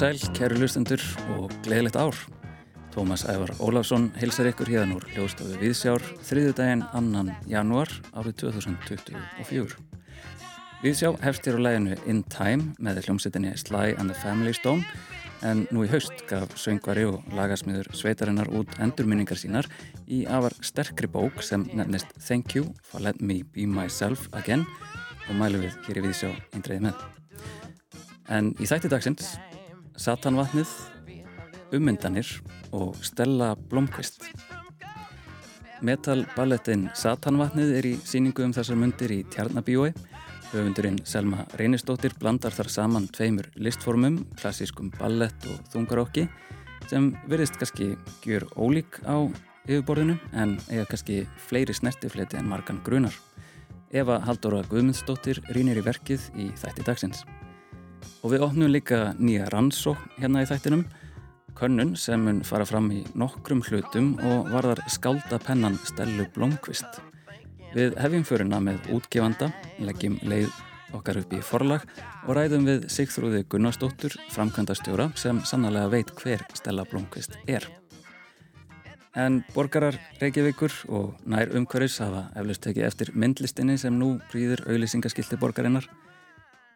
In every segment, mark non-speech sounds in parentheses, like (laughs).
Sæl, kæru lustendur og gleðilegt ár. Tómas Ævar Ólafsson heilsar ykkur hérna úr hljóðstofu Viðsjár þriðjudaginn annan janúar árið 2024. Viðsjá hefst hér á læginu In Time með hljómsettinni Sly and the Family Stone en nú í haust gaf söngvari og lagasmiður sveitarinnar út endurminningar sínar í afar sterkri bók sem nefnist Thank You for Let Me Be Myself Again og mælum við hér í Viðsjá eindreiði með. En í þætti dagsins Satanvatnið, ummyndanir og Stella Blomqvist. Metalballettin Satanvatnið er í síningu um þessar myndir í Tjarnabíói. Höfundurinn Selma Reynistóttir blandar þar saman tveimur listformum, klassískum ballett og þungarokki, sem verðist kannski gjur ólík á yfirborðinu en eiga kannski fleiri snertifleti en margan grunar. Eva Haldóra Guðmundsdóttir rínir í verkið í þætti dagsins. Og við opnum líka nýja rannsó hérna í þættinum, könnun sem mun fara fram í nokkrum hlutum og varðar skáldapennan Stellu Blomqvist. Við hefjum föruna með útgefanda, leggjum leið okkar upp í forlag og ræðum við Sigþrúði Gunnarsdóttur, framkvæmdastjóra, sem sannlega veit hver Stella Blomqvist er. En borgarar Reykjavíkur og nær umhverfis hafa eflust tekið eftir myndlistinni sem nú prýður auðlýsingaskilti borgarinnar.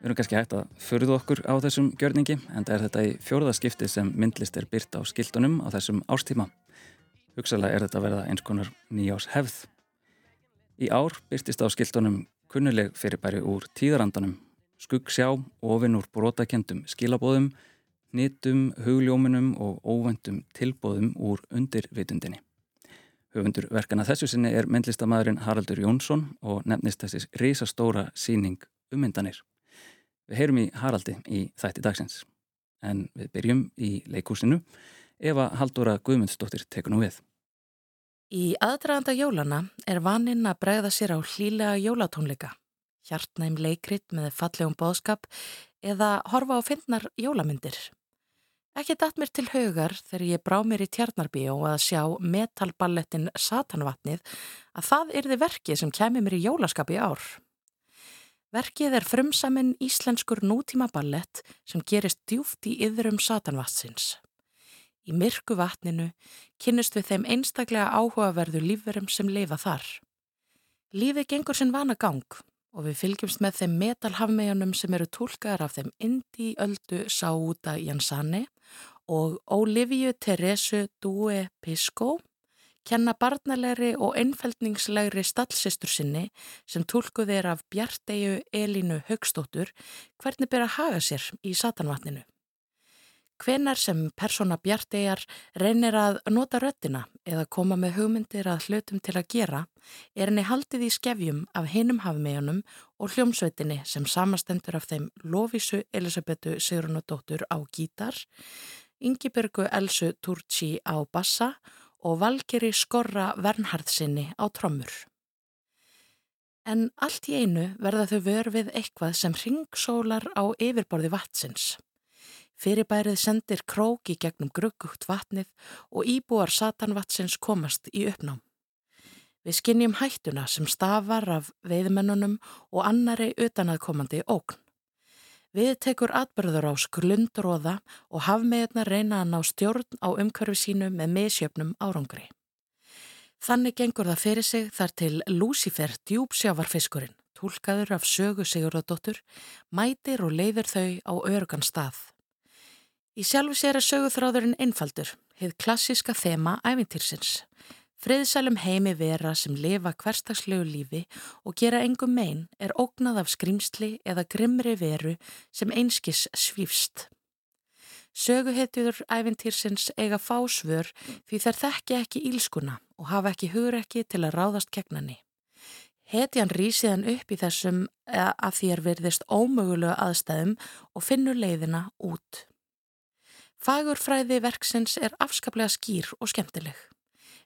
Við erum kannski hægt að förðu okkur á þessum gjörningi en það er þetta í fjóruðaskipti sem myndlist er byrt á skildunum á þessum ástíma. Hugsalega er þetta að verða eins konar nýjás hefð. Í ár byrtist á skildunum kunnuleg fyrirbæri úr tíðarandanum, skuggsjá, ofinn úr brotakendum skilabóðum, nýtum, hugljóminum og óvendum tilbóðum úr undirvitundinni. Höfundur verkana þessu sinni er myndlistamæðurinn Haraldur Jónsson og nefnist þessis risastóra síning ummyndanir. Við heyrum í Haraldi í þætti dagsins en við byrjum í leikúsinu ef að Haldóra Guðmundsdóttir tekur nú við. Í aðdraganda jólana er vaninn að bregða sér á hlýlega jólatónleika, hjartnæm leikrit með fallegum bóðskap eða horfa á finnar jólamyndir. Ekki datt mér til högar þegar ég brá mér í tjarnarbíó að sjá metalballettin Satanvatnið að það yrði verkið sem kemur mér í jólaskap í ár. Verkið er frumsaminn íslenskur nútíma ballett sem gerist djúft í yðrum satanvatsins. Í myrku vatninu kynnist við þeim einstaklega áhugaverðu lífverum sem leifa þar. Lífið gengur sinn vana gang og við fylgjumst með þeim metalhafmejanum sem eru tólkaðar af þeim Indi Öldu Sáúta Jansani og Olivia Teresu Due Pisco kenna barnalegri og einfældningslegri stallsistur sinni sem tólkuð er af Bjartegu Elínu Högstóttur hvernig byrja að haga sér í satanvatninu. Hvenar sem persóna Bjartegar reynir að nota röttina eða koma með hugmyndir að hlutum til að gera er henni haldið í skefjum af hinum hafmejanum og hljómsveitinni sem samastendur af þeim Lófísu Elisabetu Sigrunadóttur á gítar, Yngibörgu Elsu Turci á bassa og valgeri skorra vernharðsinni á trommur. En allt í einu verða þau vörfið eitthvað sem ringsólar á yfirborði vatsins. Fyrirbærið sendir króki gegnum gruggugt vatnið og íbúar satanvatsins komast í uppnám. Við skinnjum hættuna sem stafar af veiðmennunum og annari utanaðkomandi ógn. Við tekur atbyrður á sklundróða og hafmeðna reyna að ná stjórn á umhverfi sínu með meðsjöfnum árangri. Þannig gengur það fyrir sig þar til Lucifer djúpsjávarfiskurinn, tólkaður af sögu Sigurðardóttur, mætir og leiðir þau á örgan stað. Í sjálfu sér er söguþráðurinn einfaldur, heið klassiska þema ævintýrsins. Friðsælum heimi vera sem lifa hverstagslegu lífi og gera engum megin er ógnað af skrimsli eða grimri veru sem einskis svífst. Söguhetjur æfintýrsins eiga fásvör því þær þekki ekki ílskuna og hafa ekki hugur ekki til að ráðast kegnani. Hetjan rýsiðan upp í þessum að því er virðist ómögulegu aðstæðum og finnur leiðina út. Fagurfræði verksins er afskaplega skýr og skemmtileg.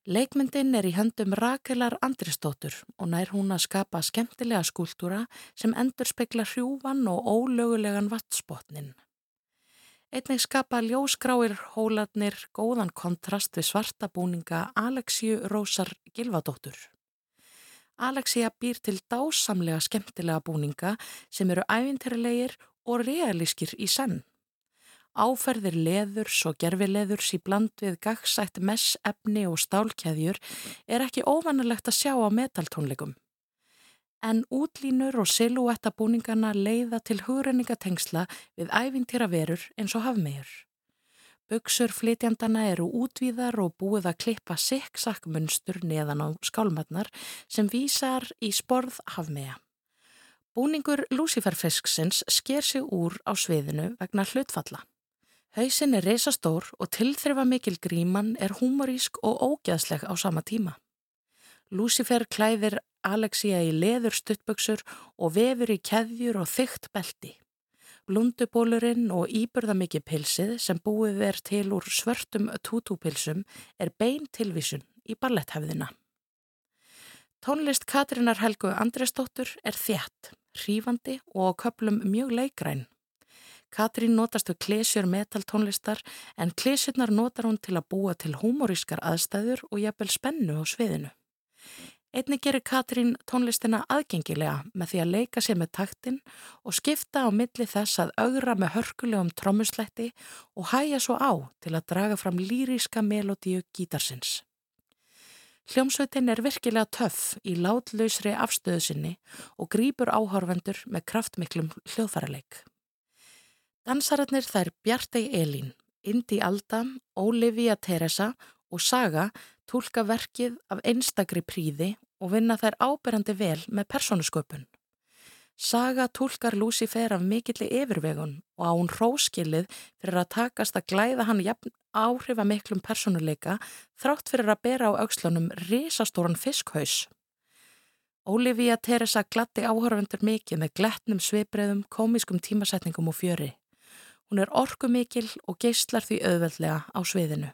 Leikmyndin er í höndum Rakelar Andristóttur og nær hún að skapa skemmtilega skúltúra sem endur spekla hrjúvan og ólögulegan vattsbotnin. Einnig skapa ljósgráir hólarnir góðan kontrast við svarta búninga Alexiu Rósar Gilvadóttur. Alexia býr til dásamlega skemmtilega búninga sem eru ævinterlegir og realískir í senn. Áferðir leðurs og gerfileðurs í bland við gagsætt messefni og stálkjæðjur er ekki óvanalegt að sjá á metaltónleikum en útlínur og silúetta búningana leiða til hugrenningatengsla við æfintýra verur eins og hafmegjur. Bugsur flytjandana eru útvíðar og búið að klippa sikksakk munstur neðan á skálmatnar sem vísar í sporð hafmegja. Búningur Luciferfisksins sker sig úr á sviðinu vegna hlutfalla. Hauðsin er reysastór og tilþrifa mikil gríman er humorísk og ógeðsleg á sama tíma. Lucifer klæðir Alexia í leður stuttböksur og vefur í keðjur og þygt belti. Blundubólurinn og íburðamikið pilsið sem búið er til úr svörtum tútúpilsum er bein tilvísun í balletthefðina. Tónlist Katrínar Helgu Andresdóttur er þjætt, hrífandi og köplum mjög leikræn. Katrín notast við klesjur metaltónlistar en klesjurnar notar hún til að búa til humorískar aðstæður og jafnvel spennu á sviðinu. Einni gerir Katrín tónlistina aðgengilega með því að leika sér með taktin og skipta á milli þess að augra með hörkulegum trommusletti og hæja svo á til að draga fram lýríska melodíu gítarsins. Hljómsveitin er virkilega töff í látlausri afstöðu sinni og grýpur áhorfendur með kraftmiklum hljóðfæraleik. Dansararnir þær Bjartei Elín, Indi Alda, Ólivia Teresa og Saga tólka verkið af einstakri príði og vinna þær áberandi vel með persónusköpun. Saga tólkar Lucifer af mikilli yfirvegun og á hún róskilið fyrir að takast að glæða hann jafn áhrifa miklum persónuleika þrátt fyrir að bera á aukslunum risastóran fiskhaus. Ólífía Teresa glatti áhörvendur mikið með gletnum sveibriðum, komiskum tímasetningum og fjöri. Hún er orku mikil og geistlar því auðveldlega á sviðinu.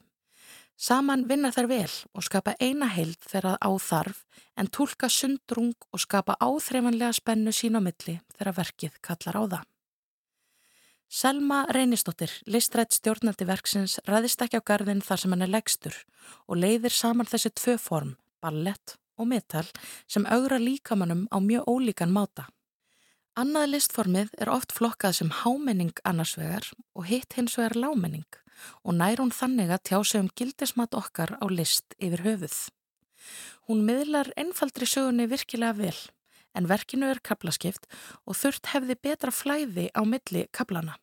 Saman vinna þær vel og skapa eina heild þegar á þarf en tólka sundrung og skapa áþreifanlega spennu sín á milli þegar verkið kallar á það. Selma Reynistóttir, listrætt stjórnaldi verksins, ræðist ekki á gardin þar sem hann er legstur og leiðir saman þessi tvö form, ballett og metal, sem augra líkamannum á mjög ólíkan máta. Annað listformið er oft flokkað sem hámenning annarsvegar og hitt hins vegar lámenning og nær hún þannig að tjá sig um gildismat okkar á list yfir höfuð. Hún miðlar einfaldri sögunni virkilega vel en verkinu er kaplaskipt og þurft hefði betra flæði á milli kaplana.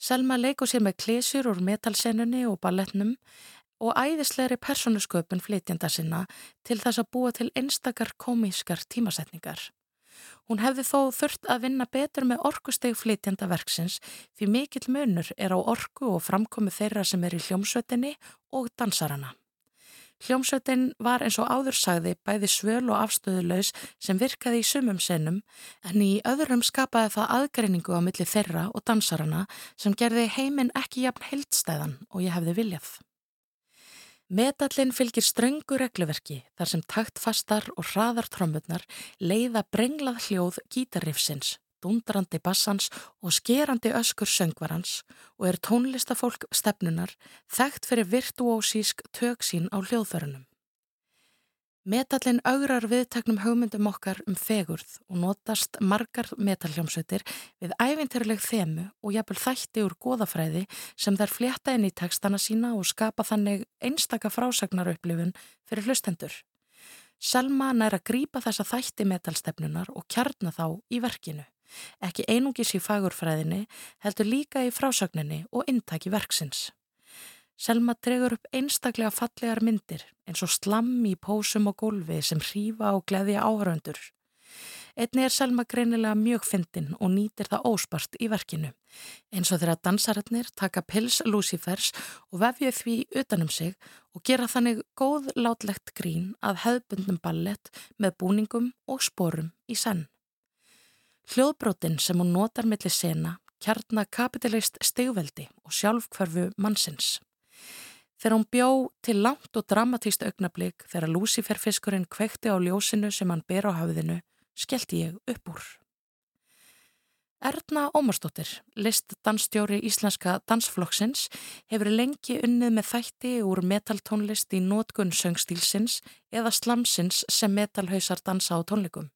Selma leikur sér með klesjur úr metalsennunni og balletnum og æðislegri persónusköpun flytjanda sinna til þess að búa til einstakar komískar tímasetningar. Hún hefði þó þurft að vinna betur með orkusteg flytjanda verksins því mikill munur er á orku og framkomi þeirra sem er í hljómsveitinni og dansarana. Hljómsveitin var eins og áðursagði bæði svöl og afstöðulegs sem virkaði í sumum sennum en í öðrum skapaði það aðgreiningu á milli þeirra og dansarana sem gerði heiminn ekki jafn heildstæðan og ég hefði viljað. Metallin fylgir ströngu regluverki þar sem taktfastar og hraðar trommurnar leiða brenglað hljóð gítarrifsins, dundrandi bassans og skerandi öskur söngvarans og er tónlistafólk stefnunar þekkt fyrir virtuósísk töksín á hljóðförunum. Metallin augrar viðteknum hugmyndum okkar um fegurð og notast margar metalljómsveitir við ævinterleg þemu og jafnvel þætti úr goðafræði sem þær flétta inn í tekstana sína og skapa þannig einstaka frásagnarupplifun fyrir hlustendur. Selma nær að grýpa þessa þætti metallstefnunar og kjarna þá í verkinu. Ekki einungis í fagurfræðinni heldur líka í frásagninni og intaki verksins. Selma dregur upp einstaklega fallegar myndir eins og slamm í pósum og gólfi sem hrífa og gleðja áhöröndur. Einni er Selma greinilega mjög fyndin og nýtir það óspart í verkinu. Eins og þeirra dansararnir taka pils Lucifers og vefju því utanum sig og gera þannig góð látlegt grín að hefðbundnum ballett með búningum og sporum í senn. Hljóðbrótin sem hún notar millir sena kjarna kapitalist stegveldi og sjálfkverfu mannsins. Þegar hún bjó til langt og dramatíst augnablík þegar Luciferfiskurinn kvekti á ljósinu sem hann ber á hafðinu, skellti ég upp úr. Erna Ómarsdóttir, list dansstjóri íslenska dansflokksins, hefur lengi unnið með þætti úr metaltónlist í nótgunn söngstílsins eða slamsins sem metalhausar dansa á tónleikum.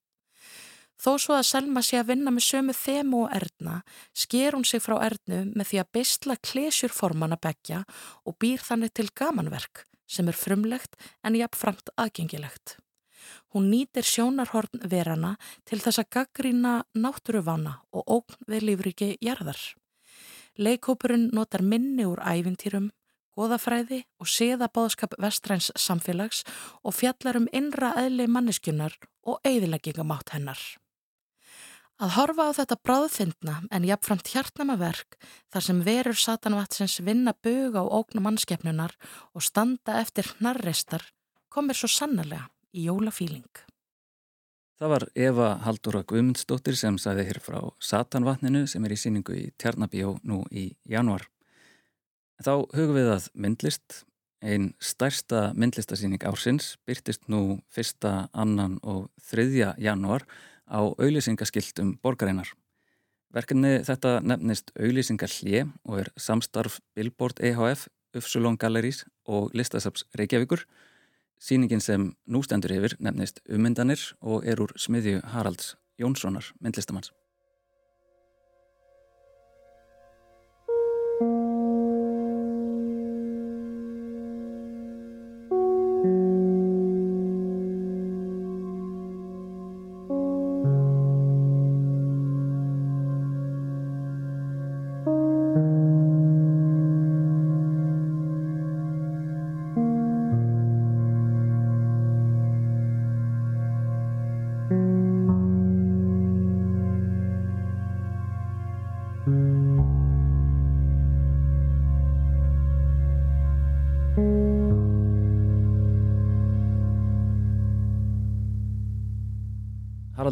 Þó svo að Selma sé að vinna með sömu þemu og erðna, sker hún sig frá erðnu með því að bestla klesjur formana begja og býr þannig til gamanverk sem er frumlegt en jafnframt aðgengilegt. Hún nýtir sjónarhorn verana til þess að gaggrína náttúruvána og ógn við lífriki jarðar. Leikópurinn notar minni úr ævintýrum, goðafræði og séðabáðskap vestræns samfélags og fjallar um innra eðli manneskjunar og eigðileggingamátt hennar. Að horfa á þetta bráðfindna en jafnframt hjartnamaverk þar sem verur satanvatsins vinna bug á ógnum mannskefnunar og standa eftir hnarreistar komir svo sannarlega í jólafíling. Það var Eva Haldóra Guðmundsdóttir sem sæði hér frá Satanvatninu sem er í síningu í Tjarnabíó nú í januar. Þá hugum við að myndlist, einn stærsta myndlistasíning ársins, byrtist nú fyrsta, annan og þriðja januar á auðlýsingaskiltum borgarinnar. Verkefni þetta nefnist auðlýsingar hlje og er samstarf Billboard EHF, Ufsulón Gallerís og Listasaps Reykjavíkur. Sýningin sem nú stendur yfir nefnist Ummyndanir og er úr smiðju Haralds Jónssonar, myndlistamanns.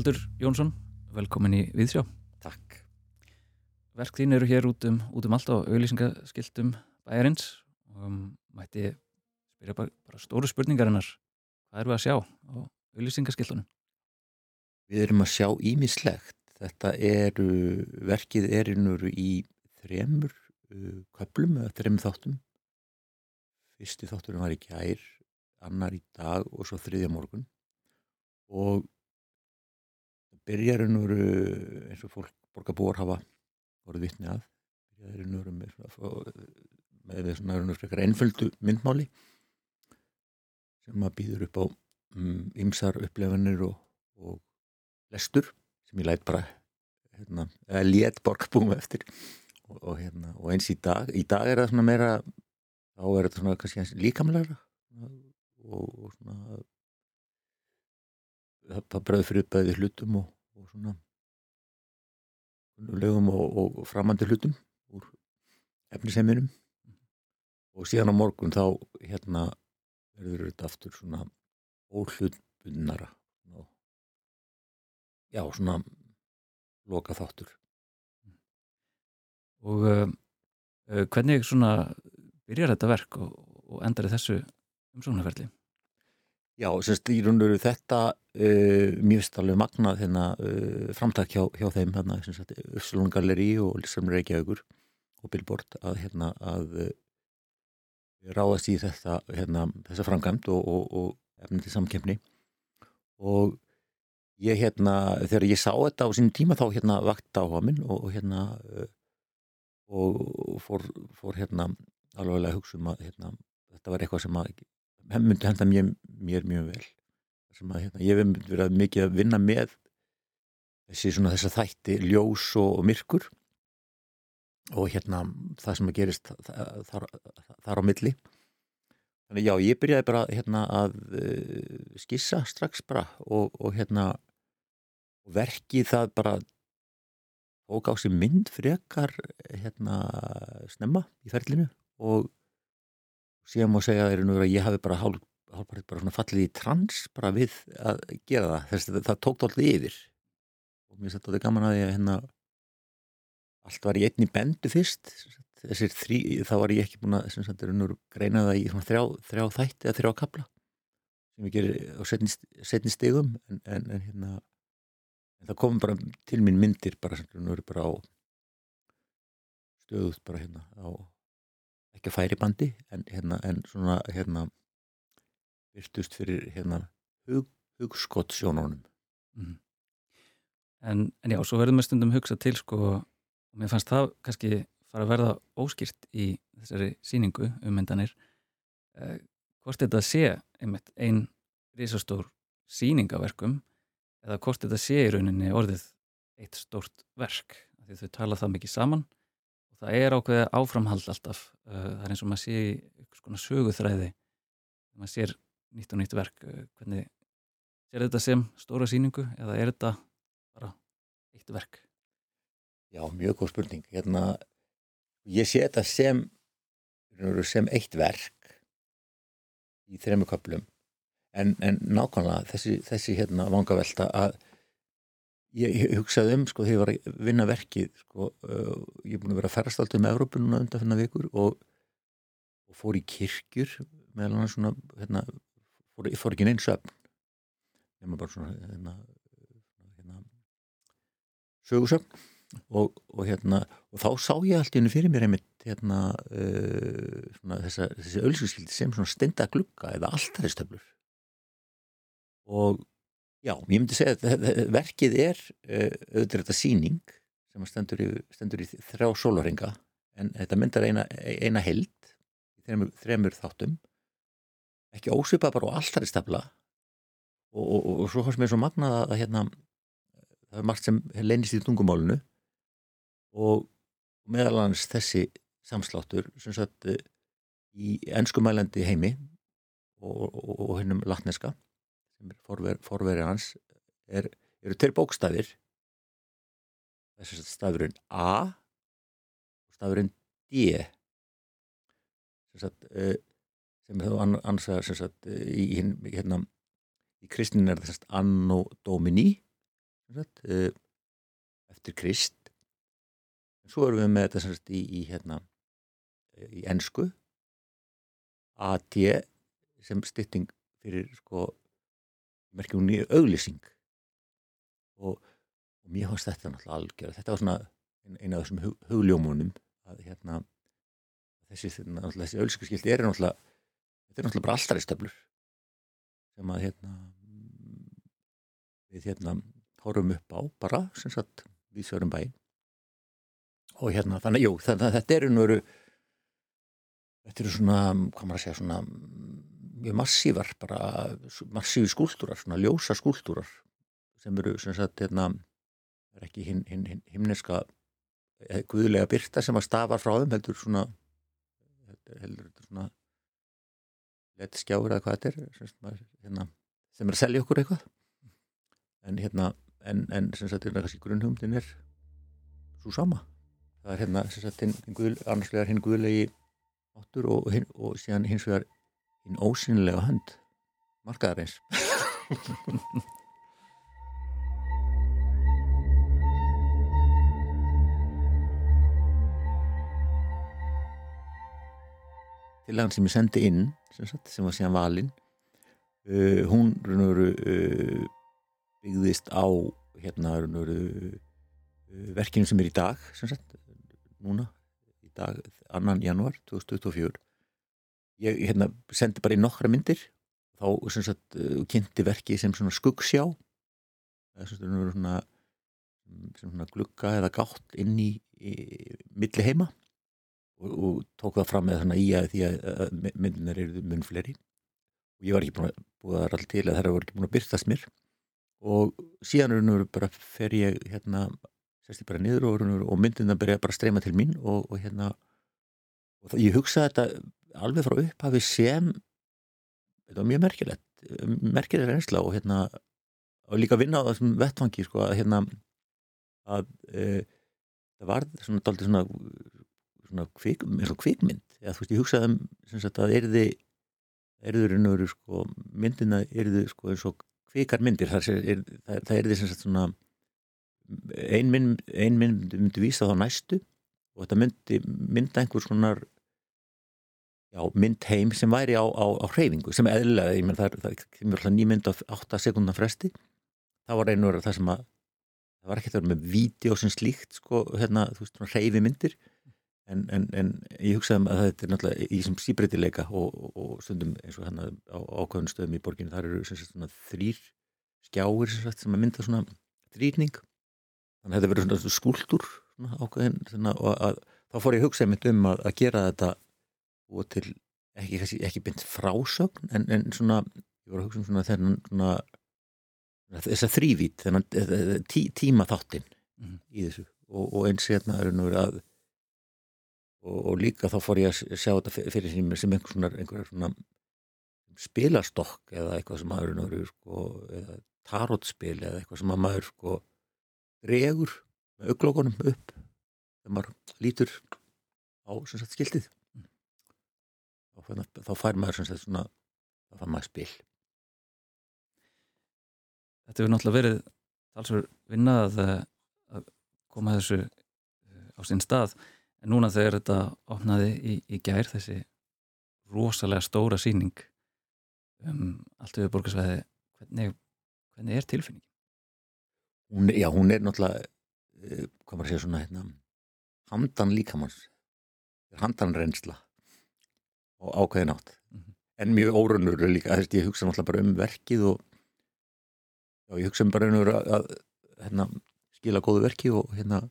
Haraldur Jónsson, velkomin í Viðsjá. Takk. Verk þín eru hér út um, út um allt á auðlýsingaskiltum bæjarins og um, mætti spyrja bara, bara stóru spurningarinnar. Hvað eru að sjá á auðlýsingaskiltunum? Við erum að sjá ímislegt. Þetta eru, verkið er innur í þremur uh, köplum eða þrem þáttum. Fyrsti þátturum var í kær, annar í dag og svo þriðja morgun og byrjarinn voru eins og fólk borgarbúar hafa voruð vittni að byrjarinn voru með með svona frekar einföldu myndmáli sem að býður upp á ymsar mm, upplefanir og, og lestur sem ég læt bara hérna, eða létt borgarbúum eftir. Og, og, hérna, og eins í dag í dag er það svona meira þá er þetta svona kannski líkamlega og svona það bröður fyrir bæði hlutum og svona lögum og, og framandi hlutum úr efniseiminum og síðan á morgun þá hérna verður þetta aftur svona óhlutbundnara já svona loka þáttur og uh, hvernig svona byrjar þetta verk og, og endar þessu umsóknarferli? Já, semst í raun og veru þetta uh, mjög starflega magnað hérna, uh, framtak hjá, hjá þeim hérna, Öfslun Galleri og Lissam Reykjavíkur og Billboard að, hérna, að uh, ráðast í þetta, hérna, þessa framkvæmt og, og, og efni til samkemni og ég hérna, þegar ég sá þetta á sínum tíma þá hérna vakt á minn og hérna og fór, fór hérna alveg að hugsa um að hérna, þetta var eitthvað sem að myndi henda mér, mér mjög vel. Að, hérna, ég myndi verið mikið að vinna með þessi svona þessa þætti ljós og, og myrkur. Og hérna það sem að gerist þar, þar, þar á milli. Þannig já ég byrjaði bara hérna að uh, skissa strax bara og, og hérna og verkið það bara á sig mynd frekar hérna snemma í ferlinu og síðan má segja að ég hafi bara hálf, hálf bara fallið í trans bara við að gera það. Þess að það tók alltaf yfir. Og mér sætti gaman að ég hérna allt var í einni bendu fyrst. Þessir þrý, þá var ég ekki búin að sagt, greina það í þrjá, þrjá þætti eða þrjá kapla sem ég gerir á setni, stegum en, en, en hérna en það kom bara til mín myndir bara, bara á stöðut bara hérna á ekki að færi bandi en, hérna, en svona hérna virtust fyrir hérna hug, hugskott sjónunum mm. en, en já, svo verðum við stundum hugsa til sko, og mér fannst það kannski fara að verða óskýrt í þessari síningu um myndanir eh, hvort þetta sé einmitt einn risastór síningaverkum eða hvort þetta sé í rauninni orðið eitt stórt verk því þau tala það mikið saman og það er ákveðið áframhald alltaf. Eh, það er eins og maður sé eitthvað svona söguþræði. Maður sér nýtt og nýtt verk eh, hvernig sér þetta sem stóra síningu eða er þetta bara eitt verk? Já, mjög góð spurning. Hérna ég sé þetta sem sem eitt verk í þremu köplum en, en nákvæmlega þessi, þessi hérna vangavelta að ég, ég hugsaði um sko þegar ég var að vinna verkið sko, uh, ég er búin að vera að ferast alltaf með Európununa undan fyrir vikur og, og fór í kirkjur meðal hann svona hérna, fór, fór ekki neins söfn nema bara svona hérna, hérna, sögursöfn og, og, hérna, og þá sá ég allt í hennu fyrir mér einmitt hérna, uh, svona, þessa, þessi ölskildi sem stenda glugga eða alltæðistöflur og já, ég myndi segja að verkið er uh, auðvitað þetta síning sem stendur í, stendur í þrjá sólaringa en þetta myndar eina, eina held þremur, þremur þáttum. Ekki ósvipa bara á alltæðistöfla og, og, og svo hans með svo magnað að hérna það er margt sem leynist í tungumálunu og meðal hans þessi samsláttur sem sagt eh, í ennskumælandi heimi og, og, og hennum latneska forver, forveri hans er, eru tveir bókstafir. Þessi stafurinn A og stafurinn D. Sem sagt eh, sem þú ansar sagt í, hérna, í kristnin er það anno domini sagt, eh, eftir krist. Svo erum við með þetta semst í, í hérna í ennsku AT sem stytting fyrir sko merkjum nýju auglýsing. Og, og mér fannst þetta náttúrulega algjör þetta var svona eina af þessum hug, hugljómunum að hérna þessi, þessi auglýsingaskildi er náttúrulega þetta er náttúrulega bara alltaf í stöflur sem að hérna við hérna horfum upp á bara sem sagt við sögurum bæinn. Og hérna þannig, jú, þannig að þetta eru nöru þetta eru svona, hvað maður að segja svona massívar, bara massífi skúltúrar, svona ljósa skúltúrar sem eru, sem sagt, hérna er ekki hinn hin, hin, himneska eh, guðlega byrta sem að stafa frá þeim, heldur svona heldur svona lett skjáur eða hvað þetta er sem, hérna, sem er að selja okkur eitthvað. En hérna en, en sem sagt, hérna kannski grunnhumdin er svo sama. Það er hérna sagt, hinn, hinn guð, annars vegar hinn guðlegi áttur og, og, og síðan hins vegar hinn ósynilega hönd markaðar eins (laughs) tilagan sem ég sendi inn sem, sagt, sem var síðan valinn uh, hún uh, byggðist á hérna uh, verkinu sem er í dag sagt núna í dag, annan januar 2024 ég hérna, sendi bara í nokkra myndir. Þá sagt, uh, kynnti verki sem svona skuggsjá. Eða svona, svona glugga eða gátt inn í, í milli heima. Og, og tók það fram með þannig í að því að myndinar eru mun fleiri. Og ég var ekki búin að búið það all til að það var ekki búin að byrtast mér. Og síðan bara fer ég hérna sérst ég bara niður og, og myndin það byrja bara að streyma til mín og, og hérna og það, ég hugsaði þetta alveg frá upphafi sem þetta var mjög merkilegt merkilegt reynsla og hérna og líka vinna á þessum vettfangi sko að hérna að e, það var svona daldið svona, svona kvik, kvikmynd. Eða þú veist ég hugsaði um sagt að erði erðurinn eru sko myndina erðu sko eins og kvikar myndir. Það er, það, það erði sem sagt svona ein mynd, ein mynd myndi vísa þá næstu og þetta myndi mynda einhvers konar já, mynd heim sem væri á, á, á hreyfingu sem eðlilega, ég menn það, það kemur alltaf nýmynd á 8 sekundar fresti. Það var einhverja það sem að það var ekki það með vídeo sem slíkt sko, hérna, þú veist, hreyfi myndir. En, en, en ég hugsaði um að þetta er náttúrulega í sem síbreytileika og, og, og stundum eins og hérna á ákvæðun stöðum í borginu, þar eru sagt, svona, þrýr skjáir sem, sagt, sem að mynda svona þrýrning þannig að þetta verður svona skúldur ákvæðin svona, og að, þá fór ég að hugsa einmitt um að, að gera þetta og til ekki, ekki, ekki beint frásögn en, en svona, ég var að hugsa um svona þennan svona, þess að þrývít þennan tí, tíma þáttinn mm. í þessu og, og eins hérna er nú að og, og líka þá fór ég að sjá þetta fyrir sem, sem einhver svona, einhver svona spilastokk eða eitthvað sem maður er sko, eða tarotspil eða eitthvað sem maður sko, regur með auglókunum upp þegar maður lítur á sagt, skildið þá fær maður sagt, svona, þá fær maður spil. Þetta hefur náttúrulega verið talsverð vinnað að, að koma þessu eh, á sín stað. En núna þegar þetta opnaði í, í gær þessi rosalega stóra síning um allt yfir borgarsvæði hvernig, hvernig er tilfinning? Hún, já, hún er náttúrulega eh, hvað maður segja svona hérna, handan líkamanns handan reynsla og ákveðin átt. Mm -hmm. en mjög órunur líka, þess að ég hugsa náttúrulega bara um verkið og já, ég hugsa um bara um að, að hérna, skila góðu verki og hérna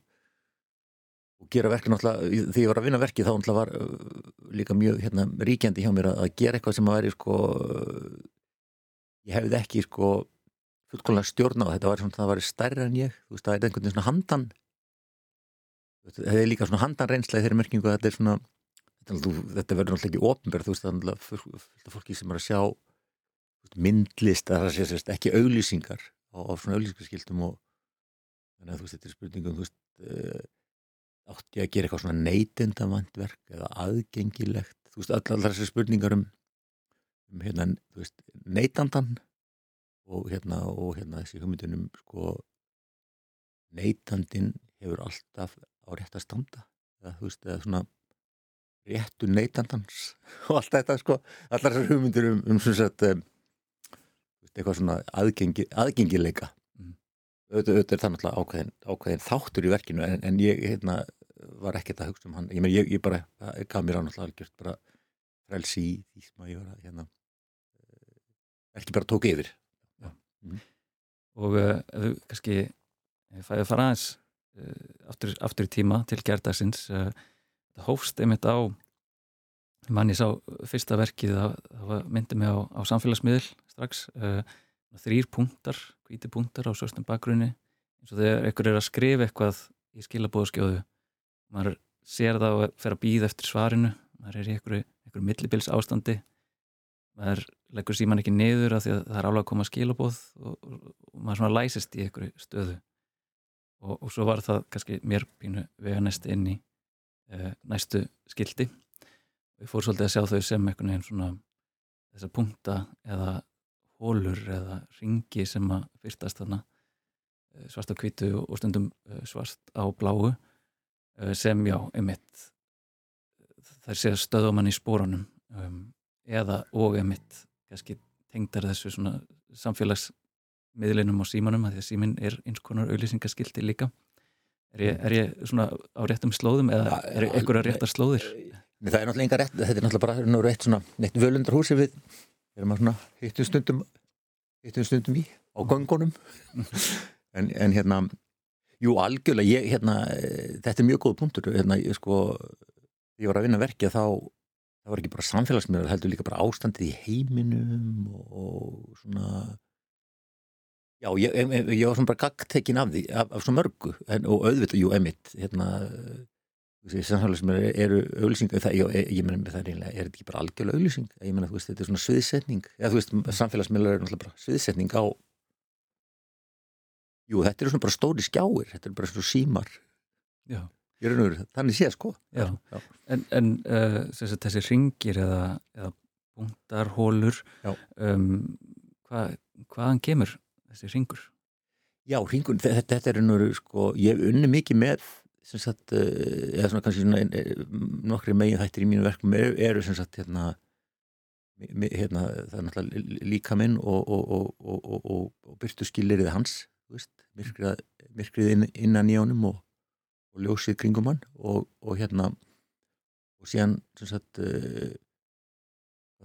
og gera verki náttúrulega, því ég var að vinna verki þá náttúrulega var uh, líka mjög hérna, ríkjandi hjá mér að, að gera eitthvað sem að væri sko ég hefði ekki sko fullkonlega stjórn á. Þetta var svona það væri stærra en ég þú veist það er einhvern veginn svona handan. Það er líka svona handan reynslega þeirri merkingu að þetta er svona þetta verður náttúrulega ekki ofnbjörð þú veist það er fullt af fólki sem er að sjá myndlist að það sé ekki auglýsingar á, á svona auglýsingarskildum og þannig að þú veist þetta er spurningum þú veist uh, átti að gera eitthvað svona neytendavandverk eða aðgengilegt? Þú veist, allar þessi spurningar um, um hérna, veist, neytandan og hérna og hérna þessi hugmyndunum sko neytandin hefur alltaf á rétt að standa eða þú veist, eða svona réttu neytandans (laughs) og allt þetta sko, allar þessar hugmyndur um, um svona sett um, eitthvað svona aðgengi, aðgengileika. Auðvitað er það náttúrulega ákveðin, ákveðin þáttur í verkinu en, en ég hérna, var ekkert að hugsa um hann. Ég, meni, ég, ég bara gaf mér á náttúrulega algjört bara frelsi í því sem að ég var að hérna, ekki bara tók yfir. Ja. mm. og uh, ef þú kannski fæðið fara aðeins uh, aftur, aftur í tíma til gerðarsins uh, það hófst einmitt á mann ég sá fyrsta verkið það myndi mig á, á samfélagsmiðl strax þrýr punktar, hvíti punktar á svörstum bakgrunni eins og þegar einhver er að skrifa eitthvað í skilabóðskjóðu maður sér það og fer að býða eftir svarinu maður er í einhverju, einhverju millibils ástandi maður leggur síman ekki niður af því að það er álega að koma skilabóð og, og, og maður svona læsist í einhverju stöðu. Og, og svo var það kannski mér pínu vega næst inn í næstu skildi og ég fór svolítið að sjá þau sem einhvern veginn svona þessa punkta eða hólur eða ringi sem að fyrstast þarna eh, svart á kvítu og stundum eh, svart á bláu eh, sem já, emitt þær sé að stöða mann í spórunum um, eða og emitt kannski tengdar þessu svona samfélagsmiðlinum og símanum að því að símin er eins konar auðlýsingaskildi líka er ég, er ég svona á réttum slóðum eða er einhverja réttar slóðir? Nei, það er náttúrulega enga rétt, þetta er náttúrulega bara eitt svona neitt völundarhúsi við erum að svona hittum stundum hittum stundum í á gangunum (laughs) en, en hérna jú algjörlega, ég, hérna þetta er mjög góð punktur, hérna ég sko ég var að vinna verkið þá það var ekki bara samfélagsmiðar, heldur líka bara ástandið í heiminum og svona já, ég, ég var svona bara gagtekin af því, af, af svo mörgu en, og auðvitað, jú, emitt hérna samfélagsmiðar eru auðlýsing það, ég, ég meina það er einlega, er þetta ekki bara algjörlega auðlýsing ég meina þú veist, þetta er svona sviðsetning eða þú veist, samfélagsmiðar eru náttúrulega bara sviðsetning á Jú, þetta eru svona bara stóri skjáir, þetta eru bara svona símar. Já. Raunur, þannig sé sko. Já. Já. En, en uh, þessi ringir eða, eða punktarhólur, um, hva, hvaðan kemur þessi ringur? Já, ringur, þetta, þetta er raunur, sko, ég unni mikið með, sem sagt, uh, eða svona kannski svona, eh, nokkri megin þættir í mínu verkum eru, sem sagt, hérna, hérna, það er náttúrulega líka minn og, og, og, og byrtu skilirið hans veist, myrkrið, myrkrið inn, innan í ánum og ljósið kringum hann og hérna og síðan sagt, uh,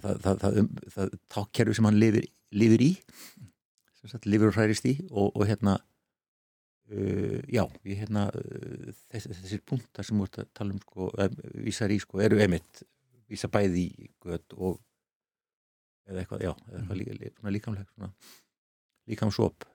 það, það, það, um, það tákkerfi sem hann lifir, lifir í og hærist í og, og hérna uh, já, ég hérna uh, þess, þessir punktar sem voru að tala um sko, vísar í sko, eru emitt vísa bæði í gött og eða eitthvað, já, eða eitthvað líka, svona líkamlega líkamsóp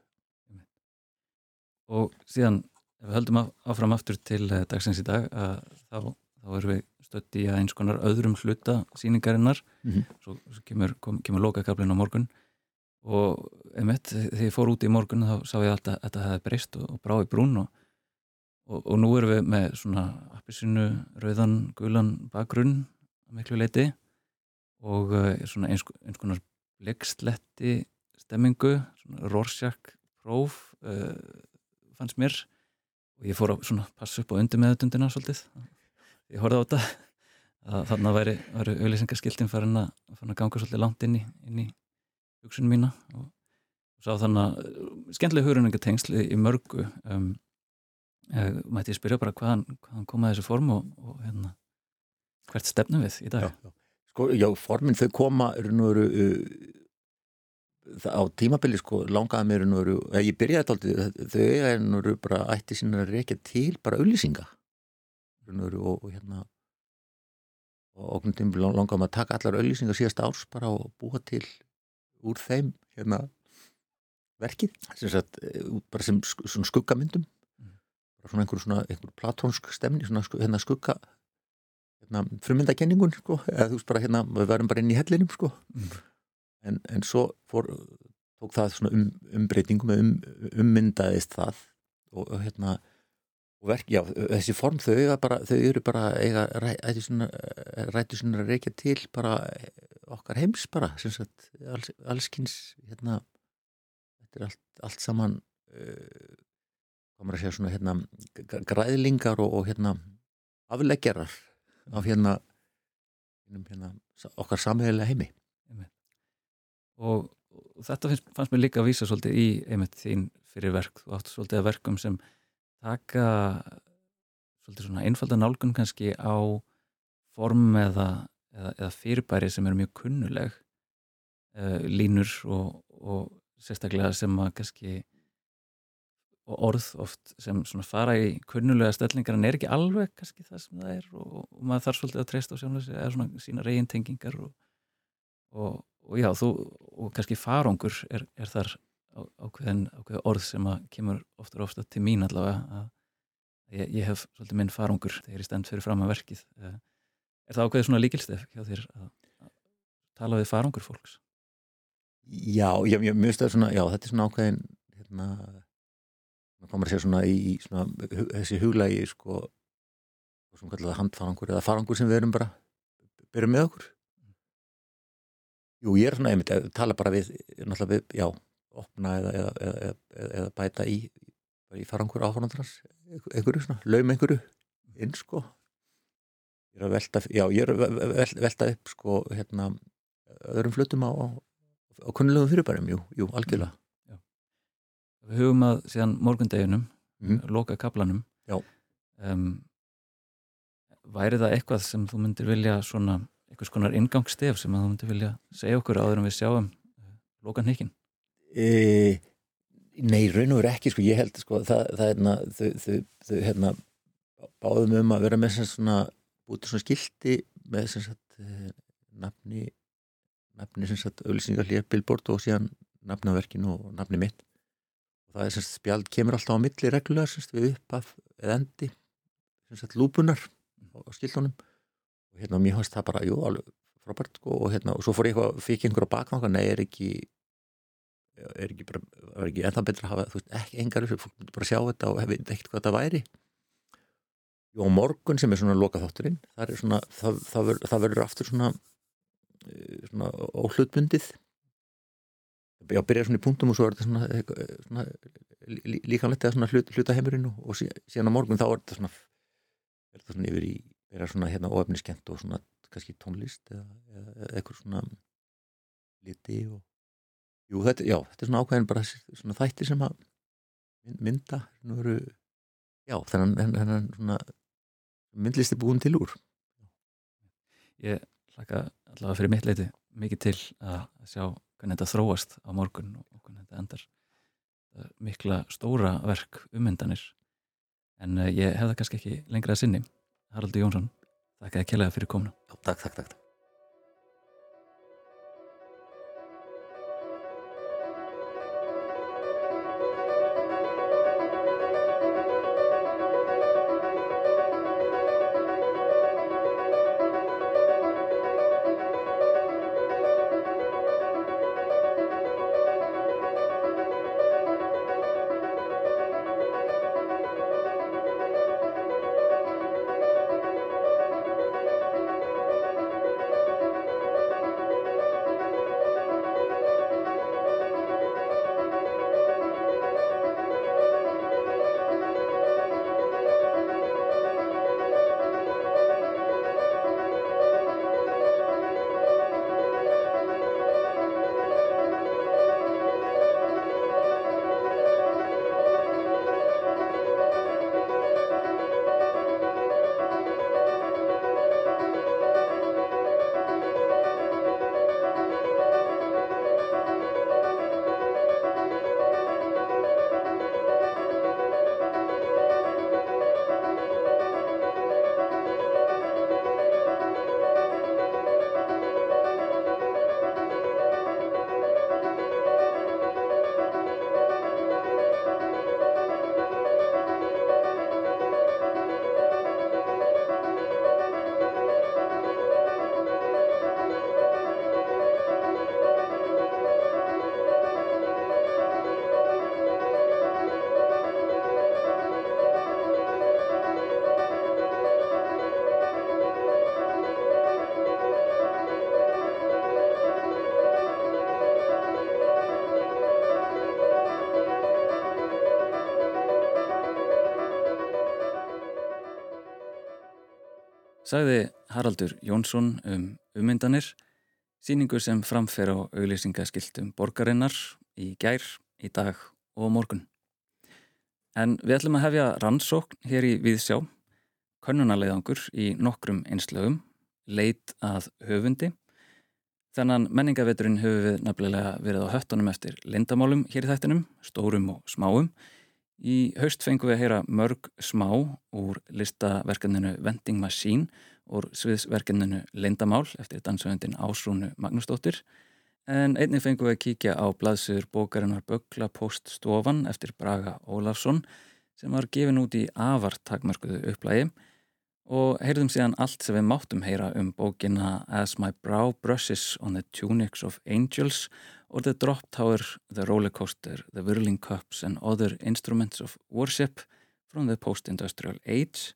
og síðan ef við höldum áfram aftur til eh, dagsins í dag þá, þá erum við stött í að eins konar öðrum hluta síningarinnar mm -hmm. svo, svo kemur, kom, kemur lokakablin á morgun og einmitt þegar ég fór út í morgun þá sá ég alltaf að þetta hefði breyst og, og brá í brún og, og, og nú erum við með svona appisinu, rauðan, gulan bakgrunn miklu leiti og uh, svona eins, eins konar bleiksletti stemmingu, svona Rorschach próf uh, fannst mér. Og ég fór að svona passa upp á undir meðutundina svolítið. Ég horfði á þetta að þarna væri, að, farin að ganga svolítið langt inn í, inn í hugsunum mína og, sá þannig að skemmtilega hugruningatengsli í mörgu um, eh, mætti ég spyrja bara hvaðan, hvaðan komaði þessu form og, og hérna, hvert stefnum við í dag Já, já. Sko, já formin þau koma eru nú eru uh, á tímabili sko langaði mér nú eru, ég byrjaði alltaf þau er nú eru bara ætti sín að reykja til bara auðlýsinga og, og hérna og okkur tímabili langaði maður að taka allar auðlýsingar síðast árs bara og búa til úr þeim hérna verkið. Sem sagt, eh, bara sem svona skuggamyndum. Mm. svona einhver svona einhver platónsk stemni svona hérna skugga hérna frumyndakenningun sko. Eða þú veist bara hérna, við verðum bara inn í hellinum sko. Mm. En, en svo fór, tók það svona um, umbreytingum um, ummyndaðist það. Og, og hérna og verk, já, þessi form þau, bara, þau eru bara eiga rættu svona, svona reykja til bara okkar heims bara sagt, alls, allskins hérna þetta er allt, allt saman uh, komur að segja svona hérna græðlingar og, og hérna afleggjarar af hérna, hérna okkar samheigilega heimi. Og, og þetta finnst, fannst mér líka að vísa svolítið í einmitt þín fyrir verk. Þú átt svolítið að verkum sem taka svolítið svona einfalda nálgun kannski á form eða, eða, eða fyrirbæri sem er mjög kunnuleg uh, línur og, og sérstaklega sem að kannski orð oft sem fara í kunnulega stellingar en er ekki alveg kannski það sem það er og, og maður þarf svolítið að treysta á sjónleysi eða svona sína reyntengingar og, og, og já, þú, og kannski farangur er, er þar ákveðin, orð sem að kemur oftar ofta til mín allavega að ég, ég hef svolítið minn farangur þegar ég stend fyrir fram að verkið eh, er það ákveðið svona líkilstef hjá þér að, tala við farangur fólks? Já, ég, ég mjög stöður svona, já, þetta er svona ákveðin hérna maður komur að segja svona í svona, þessi huglægi sko, sem kallaða handfarangur eða farangur sem við erum bara byrjum með okkur Jú, ég er svona einmitt að tala bara við, við já, opna eða, eða, eða, eða bæta í, í farangur áhörnandrans, einhverju svona, laum einhverju inn sko. Ég er að velta, já, ég er að velta upp sko, hérna, öðrum flutum á, á, á kunnilegum fyrirbærum, jú, jú, algjörlega. Já. Við hugum að síðan morgundeginum, mm. loka kaplanum, um, væri það eitthvað sem þú myndir vilja svona einhvers konar ingangsstef sem þú myndi vilja segja okkur áður en við sjáum uh, lokan hekkin? E, nei, raun og veru ekki sko, ég held sko, það, það er hérna þau, þau, þau hérna báðum um að vera með svona bútið svona skildi með sem sagt eh, nafni nafni sem sagt auðvilsingar hlýjar billbord og síðan nafnaverkin og nafni mitt. Og það er sem sagt spjald kemur alltaf á milli reglulega sem sagt við upp af eða endi sem sagt lúpunar á skildunum og hérna mér fannst það bara, jú, alveg frábært sko, og hérna, og svo fór ég eitthvað, fikk einhverja bakvanga, nei, er ekki er ekki bara, var ekki ennþá betra að hafa, þú veist, ekki engar fólk bara sjá þetta og hefði ekkert hvað það væri Jó, morgun sem er svona loka þátturinn, það svona það, það, ver, það verður aftur svona eh, svona óhlutbundið. Já, byrja svona í punktum og svo er þetta svona, eitthvað, svona lí- líkamlegt eða svona hlut, hlutaheimurinn og, og sí- síðan á morgun þá er þetta svona er þetta svona yfir í, er svona hérna óefniskent og svona kannski tónlist eða, eða, eitthvað svona liti og jú, þetta, já, þetta er svona ákveðin bara svona þætti sem að mynd- mynda nú eru, já, þennan þennan- svona myndlisti búin til úr. Ég hlaka allavega fyrir mitt leiti mikið til að sjá hvernig þetta þróast á morgun og hvernig þetta endar. Er mikla stóra verk ummyndanir en uh, ég hef það kannski ekki lengra að sinni. Haraldur Jónsson, þakka að kella fyrir komuna. Já, takk, takk, takk Sagði Haraldur Jónsson um ummyndanir, síningu sem framfer á auglýsingaskiltum borgarinnar í gær, í dag og morgun. En við ætlum að hefja rannsókn hér í Víðsjá, könnunarleiðangur í nokkrum einslögum, leit að höfundi. Þennan menningaveturinn höfum við nefnilega verið á höttunum eftir lindamálum hér í þættinum, stórum og smáum. Í haust fengum við að heyra mörg smá úr listaverkefninu Vending Machine og sviðsverkefninu Lindamál eftir dansöfundin Ásrúnu Magnúsdóttir. En einnig fengum við að kíkja á blaðsögur bókarinnar Böggla Poststofan eftir Braga Ólafsson sem var gefin út í afar takmörkuðu upplægi og heyrðum síðan allt sem við máttum heyra um bókina As My Brow Brushes on the Tunics of Angels or The Drop Tower, The Roller Coaster, The Whirling Cups and Other Instruments of Worship from the Post-Industrial Age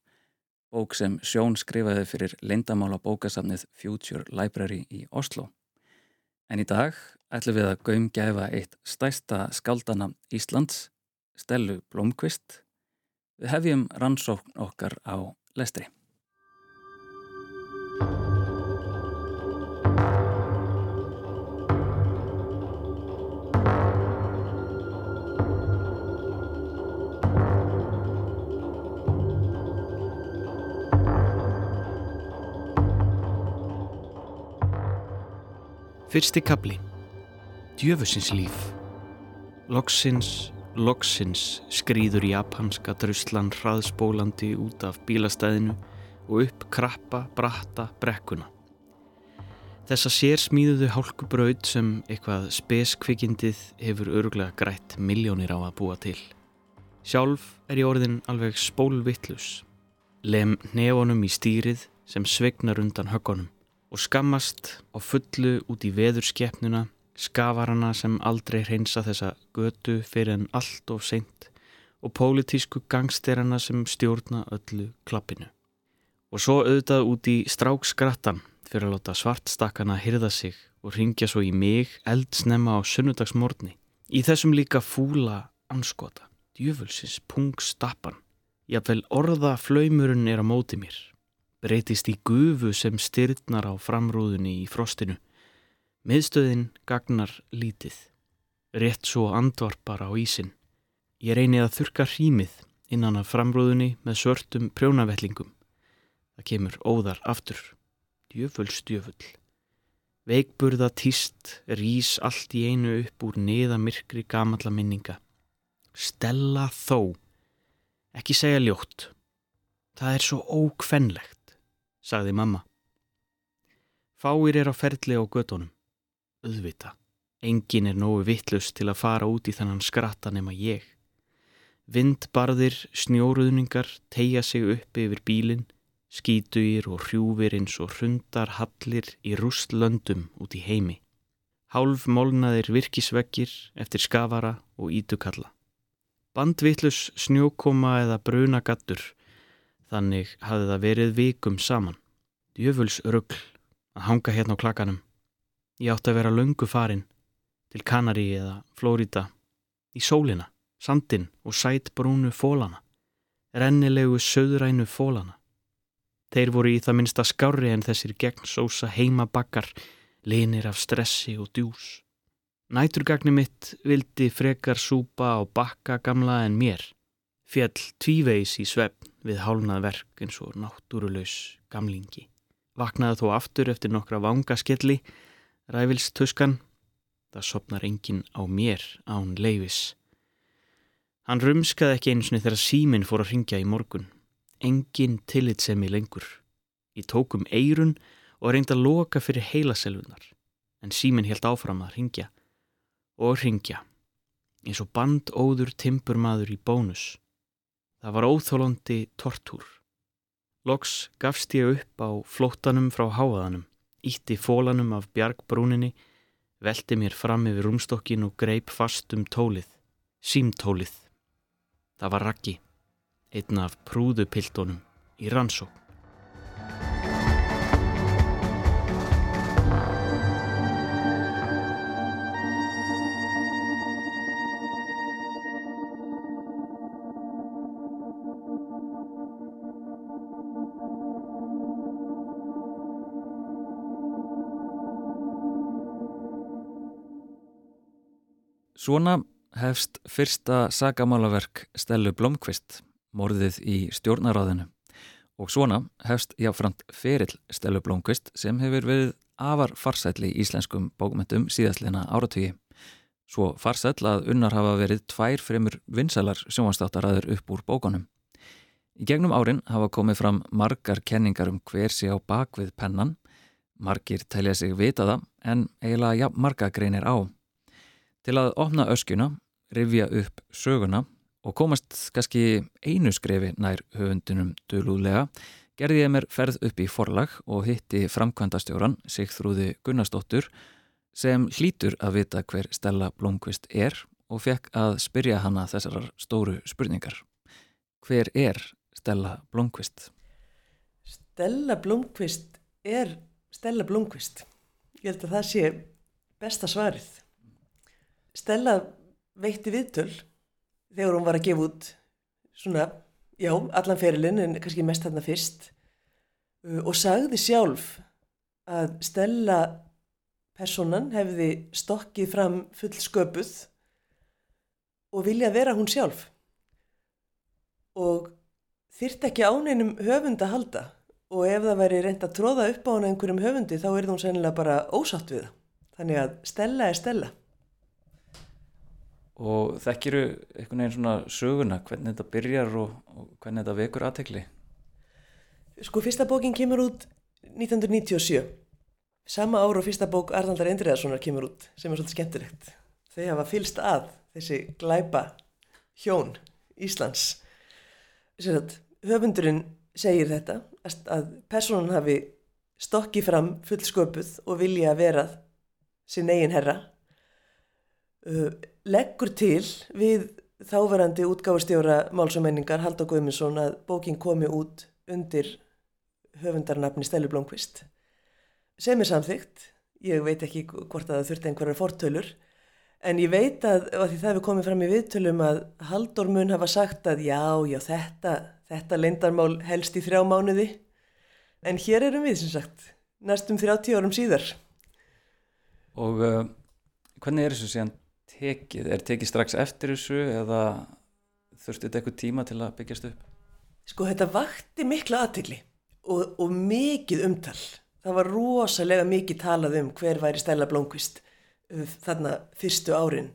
bók sem Sjón skrifaði fyrir leindamála bókasafnið Future Library í Oslo. En í dag ætlum við að gaumgæfa eitt stæsta skaldana Íslands, Stellu Blomqvist. Við hefjum rannsókn okkar á lestri. Fyrsti kapli Djöfusins líf Loksins, loksins skrýður japanska druslan hraðspólandi út af bílastæðinu og upp krappa, bratta brekkuna. Þessa sér smíðuðu hálkubraut sem eitthvað speskvikindið hefur öruglega grætt miljónir á að búa til. Sjálf er ég orðin alveg spólvittlus. Lem nefonum í stýrið sem svegnar undan höggunum og skammast á fullu út í veðurskeppnuna skavarana sem aldrei hreinsa þessa götu fyrir en allt of seint og pólitísku gangsterana sem stjórna öllu klappinu. Og svo auðvitað út í strákskrattan fyrir að láta svartstakkana hyrða sig og ringja svo í mig eldsnemma á sunnudagsmórni. Í þessum líka fúla anskota, djöfulsins pungstappan. Jáfnvel orða flaumurinn er á móti mér. Breytist í gufu sem styrtnar á framrúðunni í frostinu. Miðstöðin gagnar lítið. Rétt svo andvarpar á ísin. Ég reyni að þurka hrímið innan af framrúðunni með svörtum prjónavellingum. Það kemur óðar aftur. Djöfull stjöfull. Veikburða týst rýs allt í einu upp úr niðamirkri gamalla minninga. Stella þó. Ekki segja ljótt. Það er svo ókvennlegt, sagði mamma. Fáir er á ferli á gödunum. Uðvita. Engin er nógu vittlust til að fara út í þannan skratta nema ég. Vindbarðir, snjóruðningar tegja sig upp yfir bílinn, skítugir og hrjúfir eins og hrundar hallir í rústlöndum út í heimi. Hálf molnaðir virkisveggir eftir skafara og ítukalla. Bandvittlus snjókoma eða brunagattur, þannig hafði það verið vikum saman. Djöfuls rugg að hanga hérna á klakanum. Ég átti að vera löngu farin til Kanari eða Flórida, í sólina, sandin og sætbrúnu fólana, rennilegu söðrænu fólana. Þeir voru í það minnsta skári en þessir gegnsósa heimabakkar, linir af stressi og djús. Næturgagni mitt vildi frekar súpa á bakka gamla en mér. Fjall tvíveis í svefn við hálnað verk eins og náttúruleus gamlingi. Vaknaði þó aftur eftir nokkra vangaskelli, ræfilstuskan. Það sopnar enginn á mér án leifis. Hann rumskaði ekki eins og þegar síminn fór að ringja í morgun. Engin tillitsemi lengur. Ég tók um eirun og reyndi að loka fyrir heilaselvunar. En síminn held áfram að ringja. Og ringja. Eins og bandóður timpurmaður í bónus. Það var óþólandi tortúr. Loks gafst ég upp á flóttanum frá háaðanum, ítti fólanum af bjargbrúninni, velti mér fram yfir rúmstokkin og greip fast um tólið, símtólið. Það var Raggi, einn af prúðupiltónum í rannsók. Svona hefst fyrsta sagamálaverk Stellu Blomqvist, morðið í stjórnaráðinu. Og svona hefst jáframt ferill Stellu Blomqvist sem hefur verið afar farsætli í íslenskum bókmyndum síðastleina áratögi. Svo farsætl að unnar hafa verið tvær fremur vinsælar sjónvanstáttaræður upp úr bókunum. Í gegnum árin hafa komið fram margar kenningar um hver sé á bakvið pennan. Margir telja sig vita það en eiginlega ja, marga greinir á. Til að opna öskjuna, rifja upp söguna og komast kannski einu skrefi nær höfundunum dölúlega, gerði ég mér ferð upp í forlag og hitti framkvæmdastjóran Sigþrúði Gunnarsdóttur sem hlítur að vita hver Stella Blomqvist er og fekk að spyrja hana þessar stóru spurningar. Hver er Stella Blomqvist? Stella Blomqvist er Stella Blomqvist. Ég held að það sé besta svarið. Stella veitti viðtöl þegar hún var að gefa út svona, já, allan ferilinn en kannski mest þarna fyrst uh, og sagði sjálf að Stella personan hefði stokkið fram full sköpuð og vilja vera hún sjálf og þyrrt ekki áneinum höfund að halda og ef það væri reynd að tróða upp á hana einhverjum höfundi þá er það sennilega bara ósátt við það. Þannig að Stella er Stella. Og þekkiru einhvern veginn svona söguna, hvernig þetta byrjar og, og hvernig þetta vekur aðtekli? Sko fyrsta bókin kemur út 1997. Sama ár og fyrsta bók Arnaldar Endriðarssonar kemur út sem er svolítið skemmtilegt. Þau hafa fylst að þessi glæpa hjón Íslands. Sér höfundurinn segir þetta að personan hafi stokki fram fullsköpuð og vilja að vera sinn eigin herra leggur til við þáverandi útgáfustjóra Málsamenningar Haldur Guðmundsson að bókin komi út undir höfundarnafni Stelu Blomqvist sem er samþygt, ég veit ekki hvort að það þurfti einhverjar fortölur en ég veit að, að því það hefur komið fram í viðtölum að Haldur mun hafa sagt að já, já, þetta, þetta lendarmál helst í þrjá mánuði. En hér erum við sem sagt næstum 30 árum síðar. Og uh, hvernig er þessu síðan tekið? Er tekið strax eftir þessu eða þurfti þetta eitthvað tíma til að byggjast upp? Sko þetta vakti mikla aðtegli og, og mikið umtal. Það var rosalega mikið talað um hver væri Stella Blomqvist uh, þarna fyrstu árin.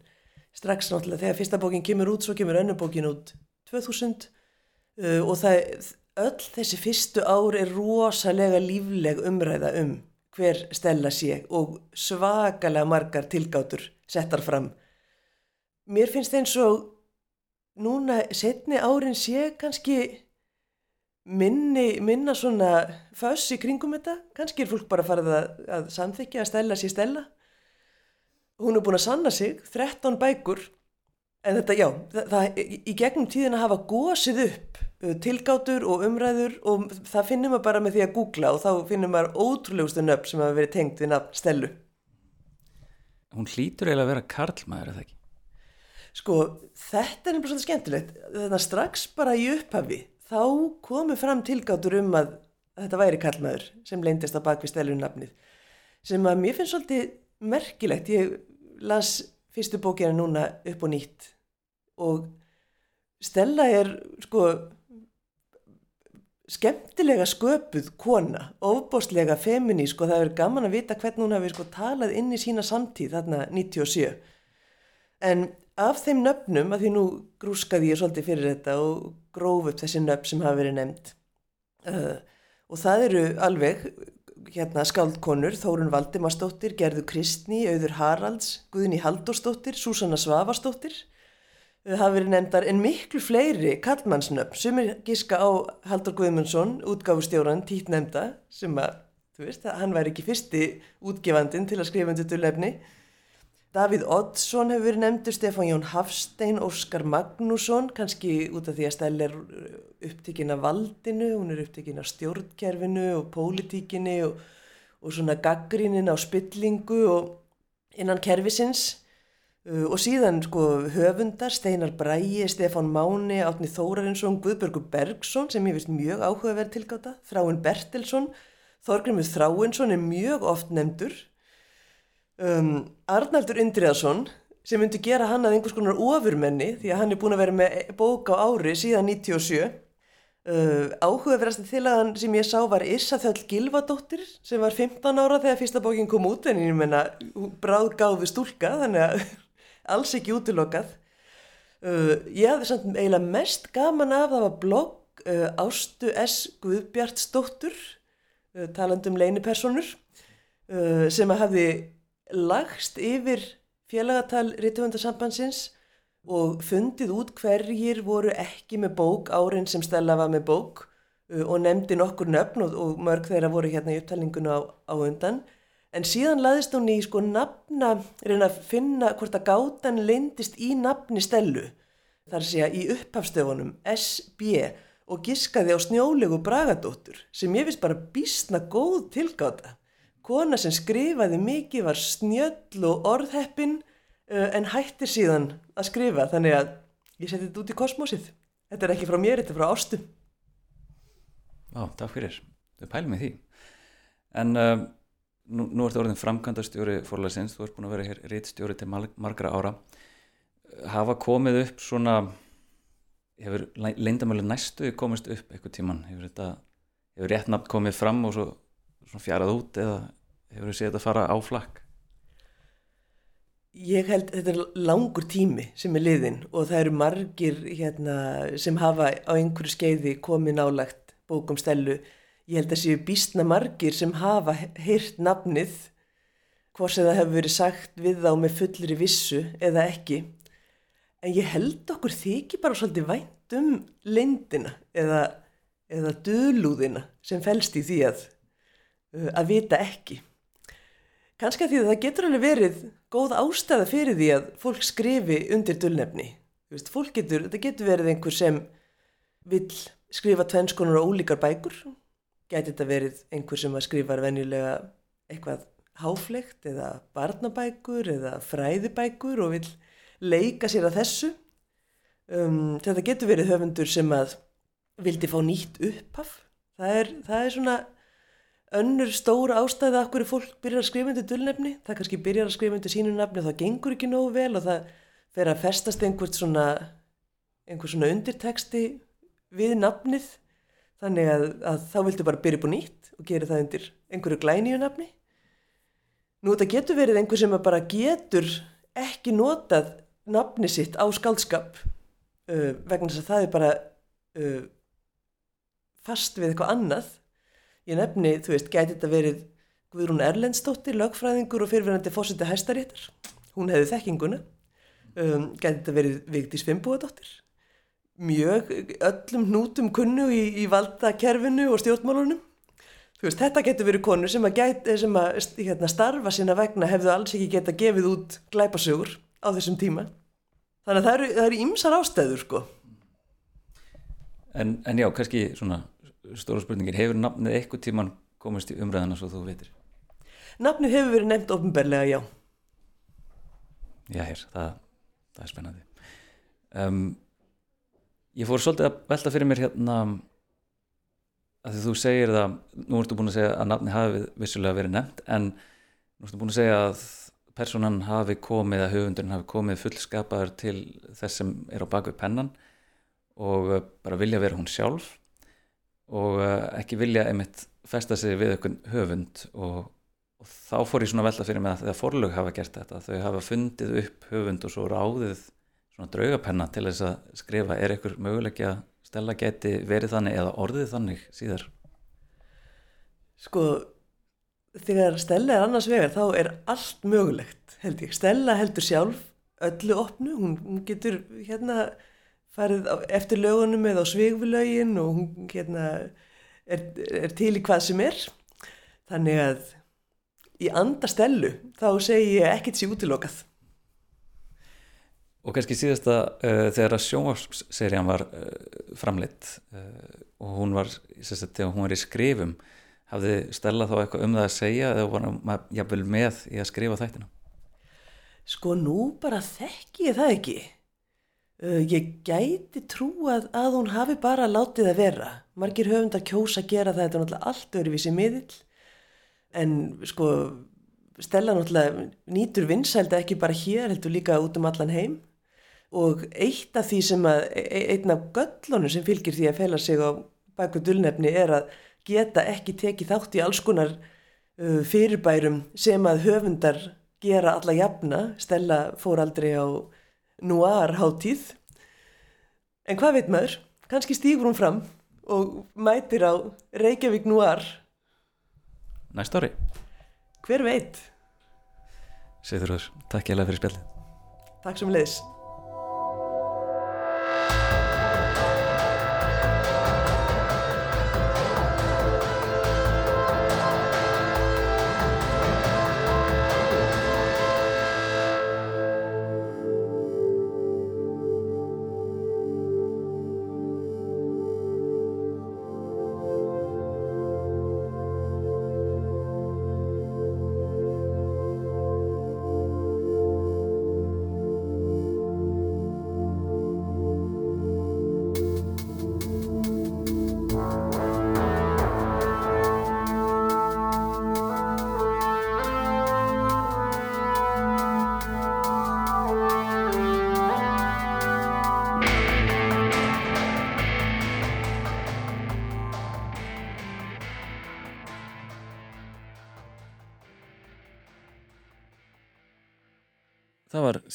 Strax náttúrulega þegar fyrsta bókin kemur út, svo kemur önnu bókin út 2000 uh, og það, öll þessi fyrstu ár er rosalega lífleg umræða um hver Stella sé og svakalega margar tilgátur settar fram. Mér finnst eins og núna setni árin sé kannski minni, minna svona föss í kringum þetta. Kannski er fólk bara farið að, að samþykja að Stella sé Stella. Hún er búin að sanna sig, 13 bækur, en þetta, já, það, það, í gegnum tíðin að hafa gósið upp tilgátur og umræður og það finnum maður bara með því að googla og þá finnum maður ótrúlegustu nöfn sem hafa verið tengt við nafn Stellu. Hún hlýtur eiginlega að vera karlmaður, eða ekki? Sko, þetta er svolítið skemmtilegt. Þetta strax bara í upphafi, þá komu fram tilgátur um að, að þetta væri karlmaður sem leindist á bakvið Stellu nafnið. Sem að mér finnst svolítið merkilegt. Ég las fyrstu bókina núna upp og nýtt og Stella er, sko, skemmtilega sköpuð kona, ofbóstlega feminísk og það er gaman að vita hvernig hún hafi sko talað inn í sína samtíð þarna 97. En af þeim nöfnum, að því nú grúskaði ég svolítið fyrir þetta og gróf upp þessi nöfn sem hafi verið nefnd. Uh, og það eru alveg hérna skáldkonur, Þórun Valdimarsdóttir, Gerður Kristni, Auður Haralds, Guðni Halldórsdóttir, Súsanna Svavarsdóttir. Hafa verið nefndar en miklu fleiri kallmannsnöfn sem er gíska á Haldur Guðmundsson, útgáfustjóran Tít nefnda sem að, þú veist, hann væri ekki fyrsti útgefandin til að skrifa undir tullefni. Davíð Oddsson hefur verið nefndur, Stefán Jón Hafstein, Óskar Magnússon, kannski út af því að Stell er upptikinn af valdinu, hún er upptikinn af stjórnkerfinu og pólitíkinni og, og svona gaggrínin á spillingu og innan kerfisins. Uh, og síðan sko höfundar, Steinar Bræi, Stefán Máni, Átni Þórarinsson, Guðbjörgur Bergson sem ég vist mjög áhugaverð tilgáta, Þráin Bertelsson, Þorgrymur Þráinsson er mjög oft nefndur, um, Arnaldur Indriðarsson sem myndi gera hann að einhvers konar ofurmenni því að hann er búin að vera með bók á ári síðan 97. Uh, áhugaverðast til að hann sem ég sá var Issafjöld Gilvadóttir sem var 15 ára þegar fyrsta bókin kom út en ég menna bráð gáði stúlka þannig að (laughs) alls ekki útilokað. Uh, ég hafði samt eiginlega mest gaman af það var blogg uh, Ástu S. Guðbjartsdóttur, uh, talandum leinipersonur, uh, sem að hafði lagst yfir félagatal Rittuvendarsambansins og fundið út hverjir voru ekki með bók árin sem Stella var með bók uh, og nefndi nokkur nöfn og, og mörg þeirra voru hérna í upptalningunu á, á undan. En síðan laðist hún í sko nafna, reyna að finna hvort að gátan leindist í nafni Stellu. Það er að í upphafstöfunum SB og giskaði á snjólegu bragadóttur sem ég finnst bara bísna góð tilgáta. Kona sem skrifaði mikið var snjöll og orðheppin uh, en hættir síðan að skrifa þannig að ég seti þetta út í kosmosið. Þetta er ekki frá mér, þetta er frá ástu. Já, takk fyrir. Þau pælum með því. En uh, nú, nú ertu orðin framkvæmdastjóri fórlæsins, þú ert búin að vera hér rítstjóri til margra ára. Hafa komið upp svona, hefur leindamölu næstu komist upp eitthvað tíman? Hefur þetta, hefur rétt nafn komið fram og svo, svo fjarað út eða hefur þið séð þetta fara á flakk? Ég held þetta er langur tími sem er liðin og það eru margir hérna, sem hafa á einhverju skeiði komið nálagt bókum stelu. Ég held að séu býstna margir sem hafa heyrt nafnið hvort sem það hefur verið sagt við þá með fullri vissu eða ekki. En ég held okkur þykir bara svolítið vænt um lindina eða, eða dölúðina sem fælst í því að, að vita ekki. Kannski að því að það getur alveg verið góð ástæða fyrir því að fólk skrifi undir veist, fólk getur, þetta getur verið einhver sem vill skrifa tvennskonar og ólíkar bækur. Gæti þetta verið einhver sem að skrifa venjulega eitthvað háflegt eða barnabækur eða fræðibækur og vill leika sér að þessu. Um, þetta getur verið höfundur sem að vildi fá nýtt upphaf. Það er, það er svona önnur stóra ástæða af hverju fólk byrjar að skrifa undir dullnefni. Það kannski byrjar að skrifa undir sínu nafni og það gengur ekki nógu vel og það fer að festast einhvert svona, einhver svona undirteksti við nafnið. Þannig að, að þá viltu bara byrja á nýtt og gera það undir einhverju glæníu nafni. Nú þetta getur verið einhver sem bara getur ekki notað nafni sitt á skaldskap uh, vegna þess að það er bara uh, fast við eitthvað annað Ég nefni, þú veist, gæti þetta verið Guðrún Erlendstóttir, lögfræðingur og fyrirverandi fórseti hæstaréttar. Hún hefði þekkinguna. Um, gæti þetta verið Vigdís Fimboadóttir. Mjög öllum hnútum kunnu í, í valdakerfinu og stjórnmálunum. Þú veist, þetta getur verið konu sem að, gæti, sem að hérna, starfa sína vegna hefðu alls ekki geta gefið út glæpasugur á þessum tíma. Þannig að það eru ímsar ástæður, sko. En, en já, kannski svona stóra spurningin, hefur nafnið eitthvað tíman komist í umræðina svo þú veitir? Nafnið hefur verið nefnt ofnbærlega, já. Já, hér, það, það er spennandi. Um, ég fór svolítið að velta fyrir mér hérna að því þú segir það, nú ertu búin að segja að nafnið hafi vissulega verið nefnt, en nú ertu búin að segja að personan hafi komið, að höfundurinn hafi komið fullskapaður til þess sem er á bakvið pennan og bara vilja vera hún sjálf og uh, ekki vilja einmitt festa sig við einhvern höfund og, og þá fór ég svona velta fyrir mig að þegar forlög hafa gert þetta þau hafa fundið upp höfund og svo ráðið svona draugapenna til þess að skrifa er einhver möguleiki að Stella geti verið þannig eða orðið þannig síðar? Sko þegar Stella er annars vegar þá er allt mögulegt held ég. Stella heldur sjálf öllu opnu hún getur hérna farið eftir lögunum eða á svigvilögin og hún hérna, er, er til í hvað sem er. Þannig að í andastellu þá segi ég ekkert sér útilokað. Og kannski síðasta uh, þegar að sjónvarpsserían var uh, framleitt uh, og hún var, þegar hún var í skrifum, hafði Stella þá eitthvað um það að segja eða var maður jafnvel með í að skrifa þættina? Sko nú bara þekk ég það ekki. Uh, ég gæti trúað að hún hafi bara látið að vera. Margir höfundar kjósa að gera það, þetta er náttúrulega allt öðruvísi miðill. En sko, Stella náttúrulega nýtur vinsælda ekki bara hér, heldur líka út um allan heim. Og eitt af því sem að, e, e, einn af göllunum sem fylgir því að fela sig á baku dullnefni er að geta ekki tekið þátt í alls konar uh, fyrirbærum sem að höfundar gera alla jafna. Stella fór aldrei á noir hátíð. En hvað veit maður? Kannski stýgur hún fram og mætir á Reykjavík noir. Næst ári hver veit? Sýður takk ég alveg fyrir spjallin Takk sem leiðis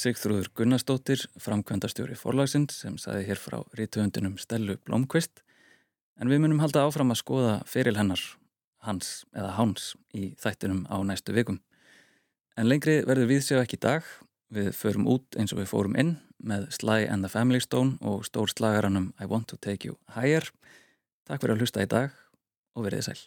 Sigþrúður Gunnarsdóttir, framkvæmdastjóri forlagsins sem saði hér frá rítuöndunum Stellu Blómkvist en við munum halda áfram að skoða feril hennar, hans eða háns í þættinum á næstu vikum. En lengri verður við séu ekki í dag, við förum út eins og við fórum inn með Sly and the Family Stone og stór slagaranum I Want to Take You Higher. Takk fyrir að hlusta í dag og verið sæl.